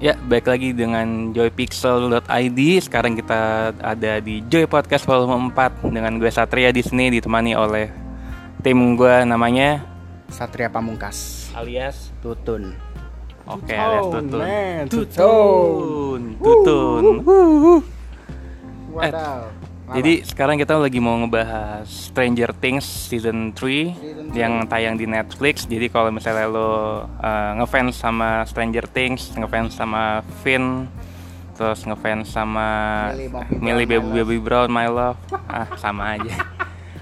Ya, baik lagi dengan joypixel.id. Sekarang kita ada di Joy Podcast volume 4 dengan gue Satria di sini ditemani oleh tim gue namanya Satria Pamungkas alias Tutun Oke, alias Tutun. man, Tutun. Tutun. Jadi sekarang kita lagi mau ngebahas Stranger Things season 3 Season yang tayang di Netflix. Jadi kalau misalnya lo uh, ngefans sama Stranger Things, ngefans sama Finn, terus ngefans sama Millie Bobby Brown, My Baby Brown My Love, ah sama aja.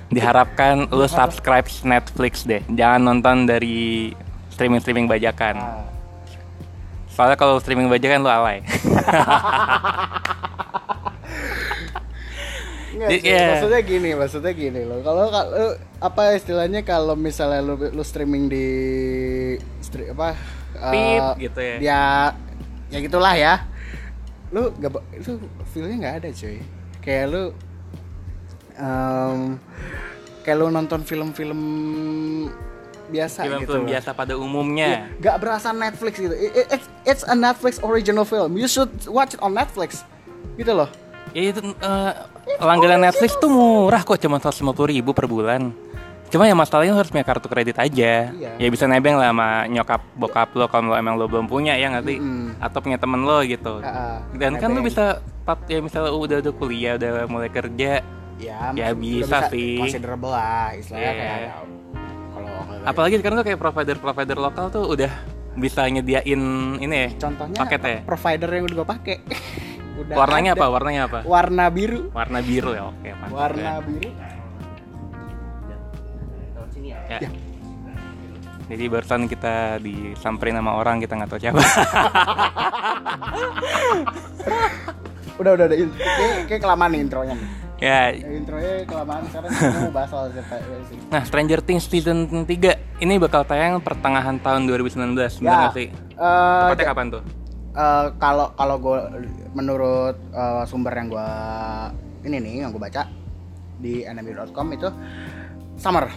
Diharapkan lo subscribe Netflix deh. Jangan nonton dari streaming-streaming bajakan. Ah. Soalnya kalau streaming bajakan lo alay. Nggak sih, iya. maksudnya gini, maksudnya gini loh. Kalau kalau apa istilahnya kalau misalnya lu lu streaming di stri- apa eh, Pip, gitu ya. Ya ya gitulah ya. Lu gak itu feelnya nggak ada cuy. Kayak lu em, kayak lu nonton film-film biasa gitu. Film-film loh. biasa pada umumnya. Gak berasa Netflix gitu. It- it- it's, it's a Netflix original film. You should watch it on Netflix. Gitu loh. Ya itu eh, langganan Netflix tuh murah kok cuma 150 ribu per bulan. Cuma ya masalahnya harus punya kartu kredit aja. Iya. Ya bisa nebeng lah sama nyokap bokap lo kalau lo emang lo belum punya ya ngerti. Mm-mm. Atau punya temen lo gitu. Ah, Dan kan lo nebeng. bisa ya misalnya udah udah kuliah udah mulai kerja. Ya, Ya, bisa udah sih. Considerable lah istilahnya Iya. kayak kalau Apalagi sekarang tuh kayak provider-provider lokal tuh udah bisa nyediain ini ya. contohnya paketnya. provider yang udah gue pakai. udah Warnanya ada. apa? Warnanya apa? Warna biru. Warna biru ya. Oke, mantap. Warna ya. biru. Ya. Ya. Jadi barusan kita disamperin sama orang kita nggak tahu siapa. Udah udah udah. Kayak, kayak kelamaan nih intronya nih. ya. Ya, intronya kelamaan sekarang kita mau bahas soal siapa ya sih. Nah, Stranger Things season 3 ini bakal tayang pertengahan tahun 2019, benar Ya. sih? Eh, Tepatnya kapan tuh? Eh, kalau kalau gue menurut eh, sumber yang gue ini nih yang gue baca di enemy.com itu summer.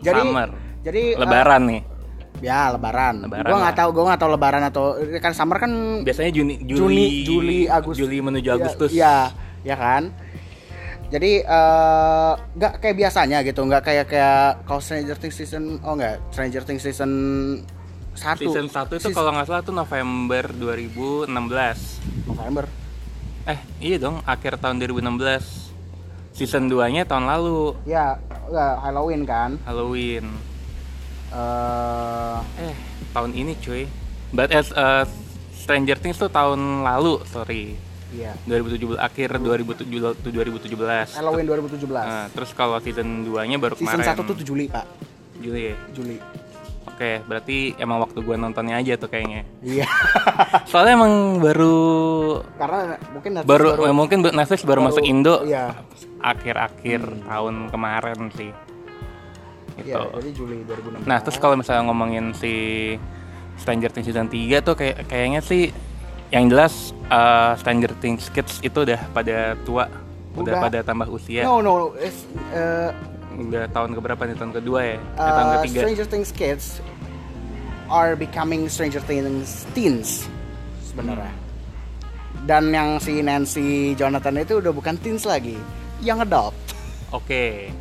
Jadi Summer. jadi eh, Lebaran nih. ya lebaran. Lebaran Gue nggak tahu gue nggak tahu lebaran atau kan summer kan Biasanya Juni, Juli, Juni, Juli, Agustus. Juli menuju Ya, Agustus. Iya, ya kan. Jadi nggak kayak biasanya gitu, nggak kayak kayak kalau Stranger Things season oh nggak Stranger Things season satu Season 1 itu Season- kalau nggak salah tuh November 2016. November. Eh, iya dong, akhir tahun 2016. Season 2-nya tahun lalu, Ya, nggak Halloween kan. Halloween. eh Eh, tahun ini cuy. But as uh, Stranger Things tuh tahun lalu, sorry. iya. 2017 akhir 2017 2017. Halloween 2017. Nah, terus kalau season 2-nya baru season kemarin. 1 tuh 7 Juli, Pak. Juli ya. Juli. Oke, berarti emang waktu gua nontonnya aja tuh kayaknya. Iya. Soalnya emang baru Karena mungkin Netflix baru, eh, mungkin Netflix baru, masuk Indo Iya. akhir-akhir tahun kemarin sih. Gitu. Iya, jadi Juli 2016. Nah, terus kalau misalnya ngomongin si Stranger Things season 3 tuh kayak kayaknya sih yang jelas uh, Stranger Things Kids itu udah pada tua, udah, Udah. pada tambah usia. No, no, it's, eh, Udah tahun keberapa nih? Tahun kedua ya? Eh, uh, tahun ketiga. Stranger Things kids are becoming Stranger Things teens sebenarnya. Hmm. Dan yang si Nancy Jonathan itu udah bukan teens lagi, yang adult. Oke.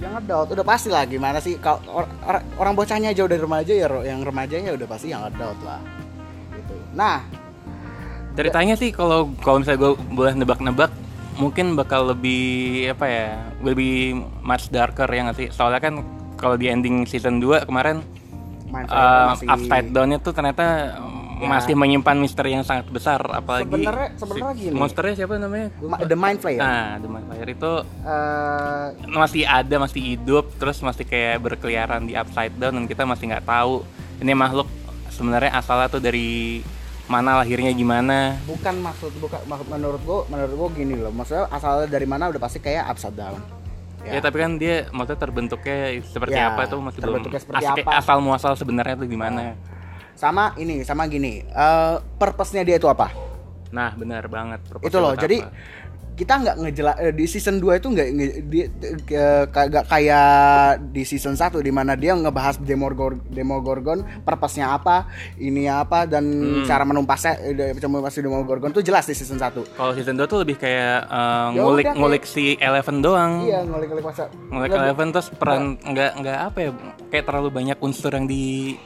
Yang adult udah pasti lah gimana sih kalau or- or- orang bocahnya jauh dari remaja ya yang remajanya udah pasti yang adult lah. Gitu. Nah, Ceritanya sih kalau kalau misalnya gue boleh nebak-nebak mungkin bakal lebih apa ya lebih much darker ya nggak sih soalnya kan kalau di ending season 2 kemarin uh, masih upside down-nya tuh ternyata Ya. masih menyimpan misteri yang sangat besar apalagi Sebenarnya- sebenarnya si- gini. monsternya siapa namanya Ma-. The Mind Flayer. nah The Mind Flayer itu Eh, masih ada masih hidup terus masih kayak berkeliaran di upside down dan kita masih nggak tahu ini makhluk sebenarnya asalnya tuh dari mana lahirnya gimana bukan maksud bukan maksud menurut gua menurut gua gini loh maksudnya asalnya dari mana udah pasti kayak upside down Ya. tapi kan dia maksudnya terbentuknya seperti Ya, apa tuh masih belum terbentuknya seperti asal, apa. asal muasal sebenarnya tuh gimana. sama ini sama gini eh purpose-nya dia itu apa Nah, benar banget. itu loh jadi apa. Kita nggak ngejela eh, di season 2 itu nggak kagak kayak di season 1 di mana dia ngebahas Demogorgon Demogorgon purpose-nya apa, ini apa dan Hmm. cara menumpasnya eh, menumpas Demogorgon tuh jelas di season 1. Kalau season 2 tuh lebih kayak eh, Ya ngulik udah, kayak- ngulik si Eleven doang. Iya, ngulik-ngulik masa. Ngulik Eleven terus peran nggak nggak apa ya kayak terlalu banyak unsur yang di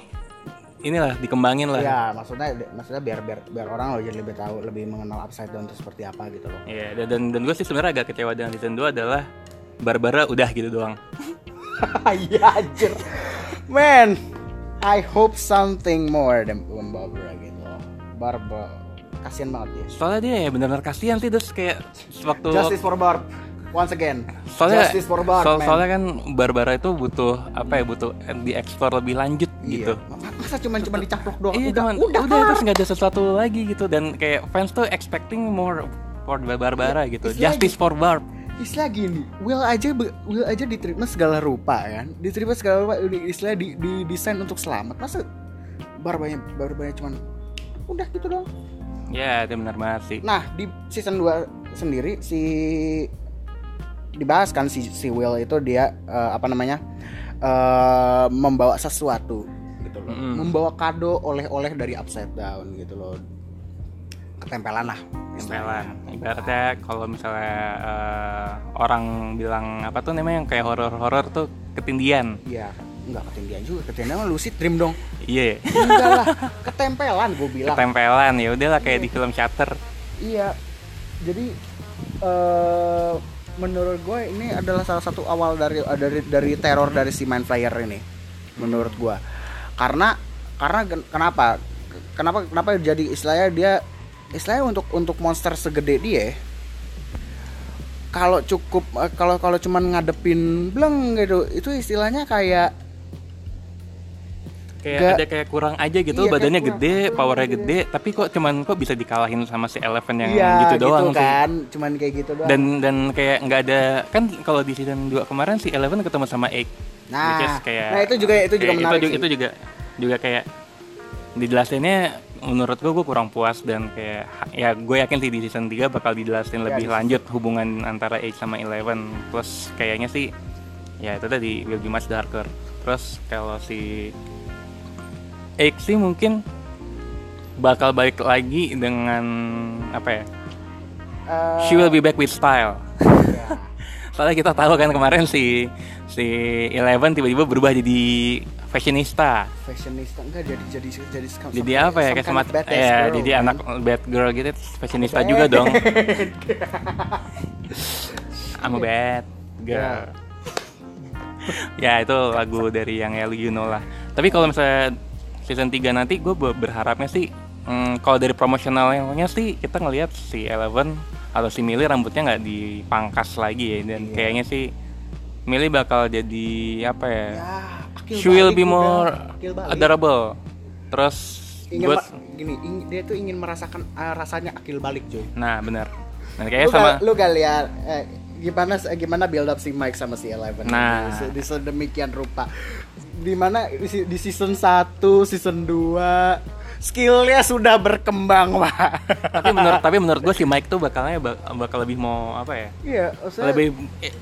inilah dikembangin lah. Iya, maksudnya maksudnya biar biar biar orang lo jadi lebih tahu, lebih mengenal upside down itu seperti apa gitu loh. Iya, dan dan, dan gue sih sebenarnya agak kecewa dengan season 2 adalah Barbara udah gitu doang. Iya anjir. Man, I hope something more than Barbara gitu. Barbara kasian banget dia. Soalnya dia ya benar-benar kasihan sih terus kayak waktu Justice for Barb. Once again. soalnya Justice for Barb, soal- man. soalnya kan Barbara itu butuh apa ya butuh dieksplor lebih lanjut gitu. Iya. Ma- Masa cuman cuman dicaplok doang? Iya, udah, cuman udah, udah, terus nggak ada sesuatu lagi gitu dan kayak fans tuh expecting more for Barbara gitu. Iya, istilahnya Justice for Barb. Istilah gini, Will aja Will aja diterima segala rupa kan, diterima segala rupa, di- istilah di, di desain untuk selamat. Masa barbanya barbanya cuman udah gitu doang. Ya, itu benar banget sih. Nah di season 2 sendiri si dibahas kan si si Will itu dia eh, apa namanya eh, membawa sesuatu gitu loh, Mm-mm. membawa kado oleh-oleh dari Upside Down gitu loh, ketempelan lah. Tempelan. Ibaratnya kalau misalnya eh, orang bilang apa tuh namanya yang kayak horor-horor tuh ketindian. Iya, enggak ketinggian juga, ketinggian mah lucid dream dong. Iya. Enggak lah, ketempelan gue bilang. Ketempelan ya udahlah kayak di film Shutter. Iya. Jadi eh menurut gue ini adalah salah satu awal dari dari dari teror dari si Mind Flayer ini. Menurut gue. Karena karena kenapa? Kenapa kenapa jadi istilahnya dia istilahnya untuk untuk monster segede dia kalau cukup eh, kalau kalau cuman ngadepin bleng gitu itu istilahnya kayak Kayak Nggak- ada kayak kurang aja gitu, Iya, badannya kurang, gede, kurang powernya gitu. gede, tapi kok cuman kok bisa dikalahin sama si Eleven yang iya gitu doang sih. kan cuman kayak gitu doang Dan dan kayak nggak ada kan kalau di season 2 kemarin si Eleven ketemu sama Egg. Nah, kayak nah itu juga itu juga kayak menarik itu, sih. itu juga juga kayak dijelasinnya menurut gue gue kurang puas dan kayak ya gue yakin sih di season 3 bakal dijelasin Ya, lebih lanjut hubungan antara Egg sama Eleven plus kayaknya sih ya itu tadi will be much darker terus kalau si Sih mungkin bakal balik lagi dengan apa ya Eh, she will be back with style ya. Soalnya kita tahu kan kemarin si si Eleven tiba-tiba berubah jadi fashionista. fashionista enggak jadi jadi jadi Jadi some- apa ya kayak kind of ya girl, jadi kan? anak bad girl gitu fashionista juga dong. I'm a bad girl. ya itu lagu dari yang ya you know lah. Tapi kalau misalnya season 3 nanti gue berharapnya sih hmm, kalau dari promosionalnya sih kita ngelihat si Eleven atau si Millie rambutnya nggak dipangkas lagi ya dan Iya. kayaknya sih Millie bakal jadi apa ya? ya She will be more adorable. Terus ingin buat gini ing- dia tuh ingin merasakan eh, rasanya akil balik cuy nah benar. Lu kayaknya sama gak, lu gak lihat eh, gimana gimana build up si Mike sama si Eleven Nah. di, sedemikian rupa di, si- di season 1 season 2 skillnya sudah berkembang pak tapi menurut tapi menurut gue si Mike tuh bakalnya bak- bakal lebih mau apa ya? iya Lebih eh,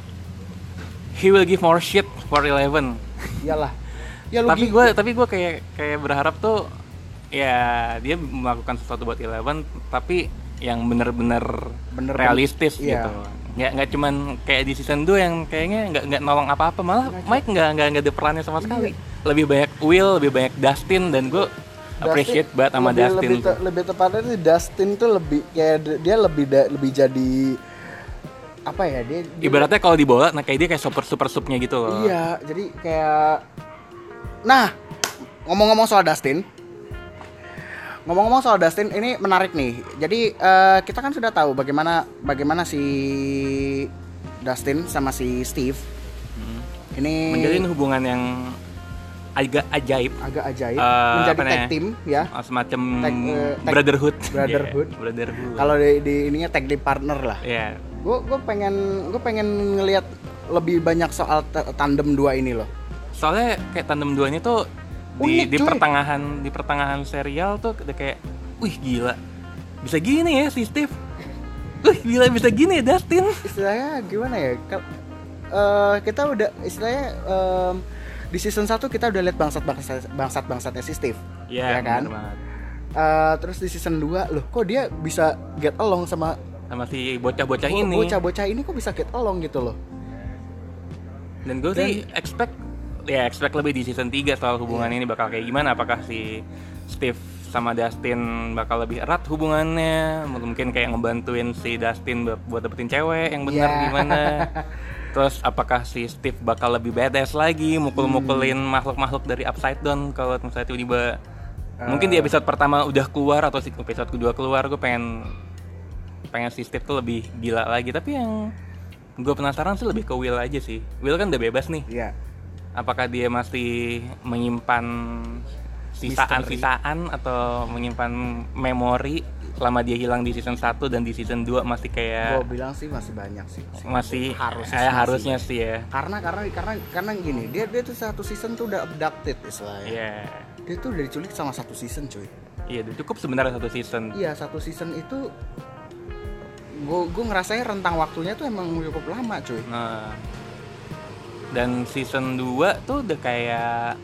he will give more shit for Eleven. iyalah ya tapi gue tapi gue kayak kayak berharap tuh ya dia melakukan sesuatu buat Eleven tapi yang bener-bener Bener- realistis iya. gitu nggak nggak cuman kayak di season 2 yang kayaknya nggak nggak nolong apa-apa malah Mike nggak nggak nggak ada perannya sama sekali. Lebih banyak Will lebih banyak Dustin dan gue appreciate Dustin banget sama lebih, Dustin lebih, te- lebih tepatnya sih Dustin tuh lebih kayak dia lebih da- lebih jadi apa ya dia, dia- ibaratnya kalau di bola nah kayak dia kayak super super subnya gitu loh. Iya jadi kayak nah ngomong-ngomong soal Dustin ngomong-ngomong soal Dustin ini menarik nih. Jadi eh, kita kan sudah tahu bagaimana bagaimana si Dustin sama si Steve. Ini menjalin hubungan yang agak ajaib. Agak ajaib. Eh, menjadi tag team ya. Uh, semacam Tag, eh, tag- brotherhood. brotherhood. Yeah, brotherhood. Kalau di, di ininya tag team partner lah. Ya gue gue pengen gue pengen ngelihat lebih banyak soal ta- tandem dua ini loh. Soalnya kayak tandem dua ini tuh di Unik, di pertengahan di pertengahan serial tuh udah kayak wih gila bisa gini ya si Steve Wih, gila bisa gini ya Dustin. istilahnya gimana ya eh, kita udah istilahnya em, di season 1 kita udah lihat bangsat bangsat bangsat bangsatnya si Steve Iya Ya kan? Eh, terus di season 2 loh kok dia bisa get along sama Sama si bocah-bocah bo- ini. bocah-bocah ini kok bisa get along gitu loh Dan gue sih expect ya expect lebih di season 3 soal hubungan Iya. ini bakal kayak gimana apakah si Steve sama Dustin bakal lebih erat hubungannya mungkin kayak ngebantuin si Dustin buat, dapetin cewek yang benar Iya. gimana terus apakah si Steve bakal lebih badass lagi mukul-mukulin Hmm. makhluk-makhluk dari upside down kalau misalnya tiba-tiba Eh. mungkin di episode pertama udah keluar atau episode kedua keluar gue pengen pengen si Steve tuh lebih gila lagi tapi yang gue penasaran sih lebih ke Will aja sih Will kan udah bebas nih iya apakah dia masih menyimpan sisaan-sisaan atau menyimpan memori selama dia hilang di season 1 dan di season 2 masih kayak gue bilang sih masih banyak sih masih harusnya eh, sih harusnya masih. sih ya karena karena karena karena gini dia dia tuh satu season tuh udah abducted istilahnya Iya. dia tuh udah diculik sama satu season cuy Iya, udah cukup sebenarnya satu season. iya satu season itu gue gue ngerasanya rentang waktunya tuh emang cukup lama cuy Nah. Dan season 2 tuh udah kayak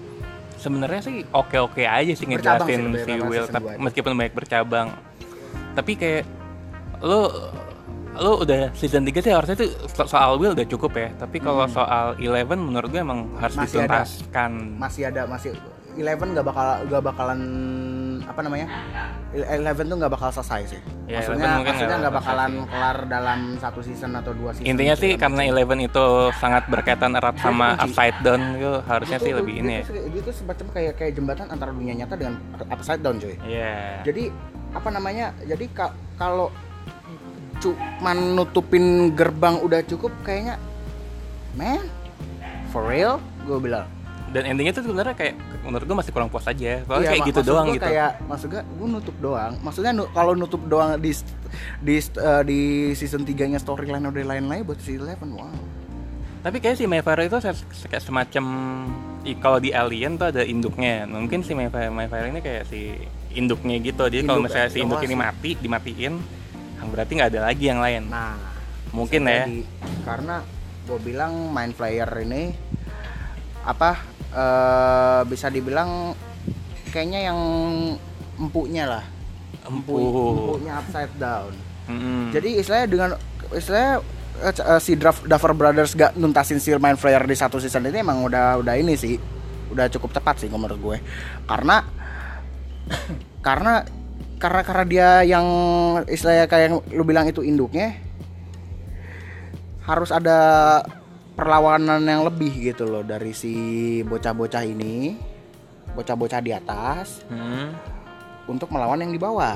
sebenarnya sih oke-oke aja sih ngejelasin si Will tapi meskipun banyak bercabang. Tapi kayak lu lu udah season 3 sih harusnya tuh so- soal Will udah cukup ya. Tapi kalau Hmm. soal Eleven menurut gue emang harus Masih ada. dituntaskan. masih ada masih Eleven gak bakal gak bakalan apa namanya Eleven tuh gak bakal selesai sih Ya, maksudnya maksudnya nggak nggak bakal bakalan selesai. kelar dalam satu season atau dua season Intinya gitu sih ya. karena Eleven itu sangat berkaitan erat Dia sama kunci. Upside Down itu harusnya Itu sih tuh- lebih dia ini ya. tuh, dia tuh semacam kayak kayak jembatan antara dunia nyata dengan upside down cuy Iya. jadi apa namanya jadi ka- kalau cuman nutupin gerbang udah cukup kayaknya man for real gue bilang Dan endingnya tuh sebenarnya kayak menurut gue masih kurang puas aja. Soalnya Iya, kayak gitu doang gitu. kayak maksud gue gue nutup doang maksudnya nu- kalau nutup doang di di eh, di season 3 nya storyline udah lain-lain buat si Eleven wow Tapi kayak si Mayfair itu kayak semacam kalau di Alien tuh ada induknya. Mungkin si Mayfair, Mayfair ini kayak si induknya gitu. Jadi kalau misalnya ya? si induk ini mati, dimatiin, berarti nggak ada lagi yang lain. nah Mungkin ya. Jadi, karena gue bilang Mind Flayer ini apa eh, bisa dibilang kayaknya yang empuknya lah. Empu, Empuh. empuknya upside down. Mm-mm. jadi istilahnya dengan istilahnya eh, si Draft, Duffer Brothers gak nuntasin si Mind Flayer di satu season ini emang udah udah ini sih. Udah cukup tepat sih menurut gue. Karena karena karena karena dia yang istilahnya kayak yang lu bilang itu induknya harus ada perlawanan yang lebih gitu loh dari si bocah-bocah ini bocah-bocah di atas Hmm. untuk melawan yang di bawah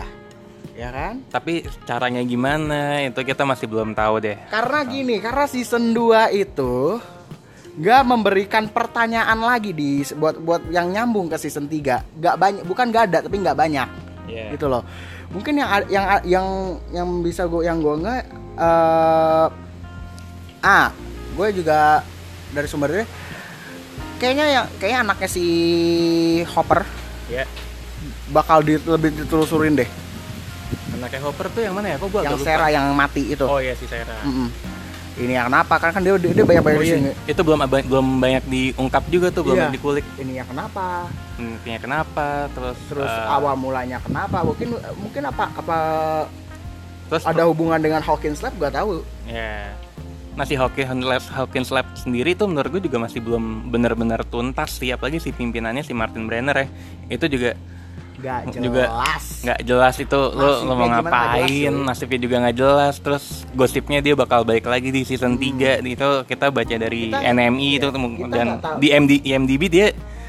ya kan Tapi caranya gimana itu kita masih belum tahu deh. Karena gini, karena season 2 itu nggak memberikan pertanyaan lagi di buat buat yang nyambung ke season 3. Nggak banyak, bukan nggak ada tapi nggak banyak. Iya. Gitu loh. Mungkin yang a- yang a- yang yang bisa gue yang gue nggak eh ah, gue juga dari sumbernya kayaknya yang kayaknya anaknya si Hopper Ya. bakal di, lebih ditelusurin deh. Anaknya Hopper tuh yang mana ya? Kok gua yang lupa. Sarah yang mati itu. Oh iya si Sarah. Mm-mm. Ini yang kenapa? Karena kan dia dia, dia banyak banyak Oh iya. sini. Itu belum belum banyak diungkap juga tuh, belum banyak dikulik. Ini yang kenapa? Intinya kenapa? Terus Terus eh, awal mulanya kenapa? Mungkin mungkin apa apa terus ada hubungan dengan Hawkins Lab gak tahu. Ya. Nah si Hawkins Lab, Hawkins Lab sendiri tuh menurut gue juga masih belum benar-benar tuntas sih apalagi si pimpinannya si Martin Brenner ya. Itu juga Gak jelas. juga nggak jelas itu lo lo mau nggak ngapain? nasibnya juga nggak jelas. Terus gosipnya dia bakal balik lagi di season 3 itu kita baca dari Hmm. Kita- NMI itu iya, tuh, kita dan nggak di MD, IMDb dia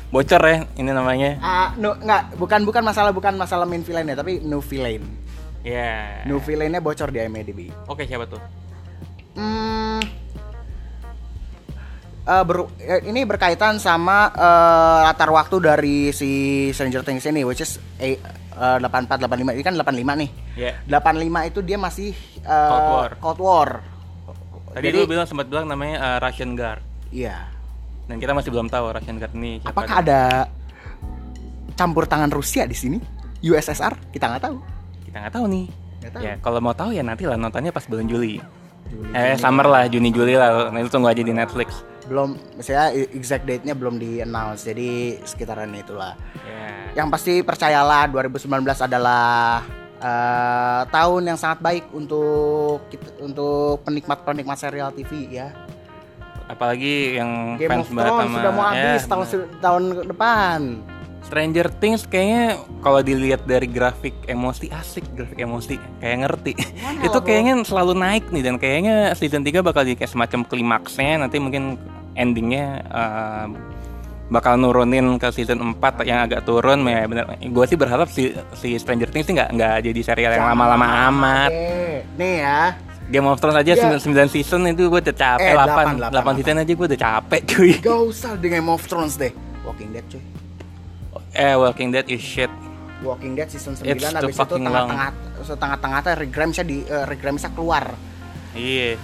bocor ya ini namanya. Ah, no, nggak, bukan bukan masalah bukan masalah main villain ya, tapi no villain. ya No villainnya bocor di IMDb. oke siapa tuh Hmm, eh, ber- eh, ini berkaitan sama eh, latar waktu dari si Stranger Things ini, which is eh, eh, 84 85 ini kan 85 nih. ya 85 itu dia masih eh, Cold War. Cold War. tadi Jadi- lu bilang sempat bilang namanya eh, Russian Guard Iya. dan kita masih belum tahu Russian Guard ini siapa Apakah ada campur tangan Rusia di sini? USSR? Kita nggak tahu. kita nggak tahu nih tahu. Ya, kalau mau tahu ya nanti lah nontonnya pas bulan Juli. Juli, Eh, Juni. summer lah, Juni Juli lah. Nanti tunggu aja di Netflix. belum saya exact date-nya belum di announce jadi sekitaran itulah Ya. yang pasti percayalah 2019 adalah eh, tahun yang sangat baik untuk kita- untuk penikmat-penikmat serial TV ya. Apalagi yang Game fans of Thrones sama sudah mau ya, habis tahun tahun depan. Stranger Things kayaknya kalau dilihat dari grafik emosi asik grafik emosi kayak ngerti Mana itu kayaknya selalu naik nih dan kayaknya season 3 bakal jadi kayak semacam klimaksnya nanti mungkin endingnya eh, bakal nurunin ke season 4 yang agak turun ya bener gue sih berharap si, si Stranger Things sih nggak nggak jadi serial yang lama-lama amat. Nih ya. Game of Thrones aja Ya. 9, season itu gue udah Eh, capek delapan, 8 delapan, 8 season aja gue udah capek cuy Gak usah di Game of Thrones deh. Walking Dead cuy. Eh Walking Dead is shit Walking Dead season 9 It's habis itu tengah-tengah setengah-tengah teh Rick Grimesnya di uh, Rick Grimesnya keluar. iya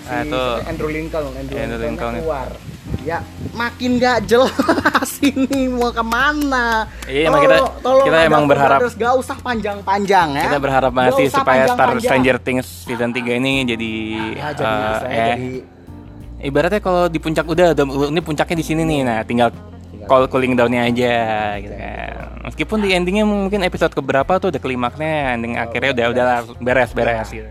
Si Nah, itu Andrew Lincoln, Andrew, Andrew Lincoln Lincoln ya. keluar. Ya, makin gak jelas ini mau ke mana. Iya, emang kita- kita ada emang berharap- Brothers, gak usah panjang-panjang ya. Kita berharap banget Gak sih usah supaya Star. Stranger Things season 3 ini jadi Ya, jadi eh, saya ya, jadi ibaratnya kalau di puncak udah, udah ini puncaknya di sini nih. Nah, tinggal call cooling downnya aja gitu kan. Meskipun di endingnya mungkin episode keberapa tuh udah klimaksnya, ending akhirnya udah udah beres beres gitu.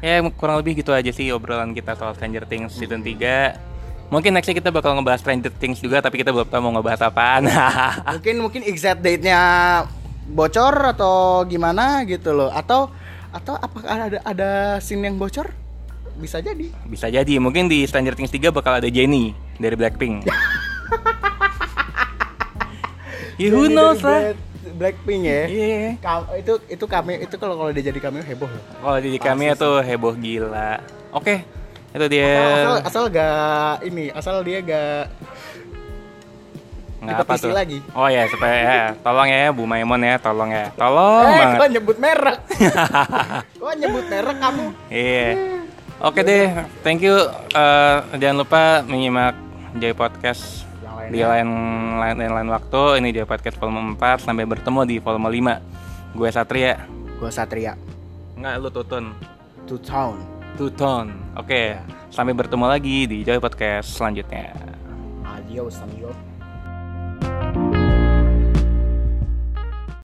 Ya kurang lebih gitu aja sih obrolan kita soal Stranger Things season 3 Mungkin nextnya kita bakal ngebahas Stranger Things juga tapi kita belum tahu mau ngebahas apaan mungkin mungkin exact date-nya bocor atau gimana gitu loh. Atau atau apakah ada ada scene yang bocor? Bisa jadi. Bisa jadi mungkin di Stranger Things 3 bakal ada Jennie dari Blackpink Ya who Jadi knows lah Black- Blackpink ya. Iya Ka- itu itu kami itu kalau kalau dia jadi cameo heboh loh. Kalau di kami tuh heboh gila Oke Itu dia Asal, asal asal gak ini, asal dia gak Nggak apa tuh lagi. Oh ya supaya ya Tolong ya Bu Maimon ya Tolong ya Tolong eh, banget kok nyebut merek? kok nyebut merek kamu? Iya. Oke deh, thank you. Eh, jangan lupa menyimak Joy Podcast Yang di lain lain lain, lain waktu. Ini Joy Podcast volume 4 sampai bertemu di volume 5. Gue Satria. Gue Satria. Enggak lu Tutun. To town. Tutun. Oke, sampai bertemu lagi di Joy Podcast selanjutnya. Adios, amigo.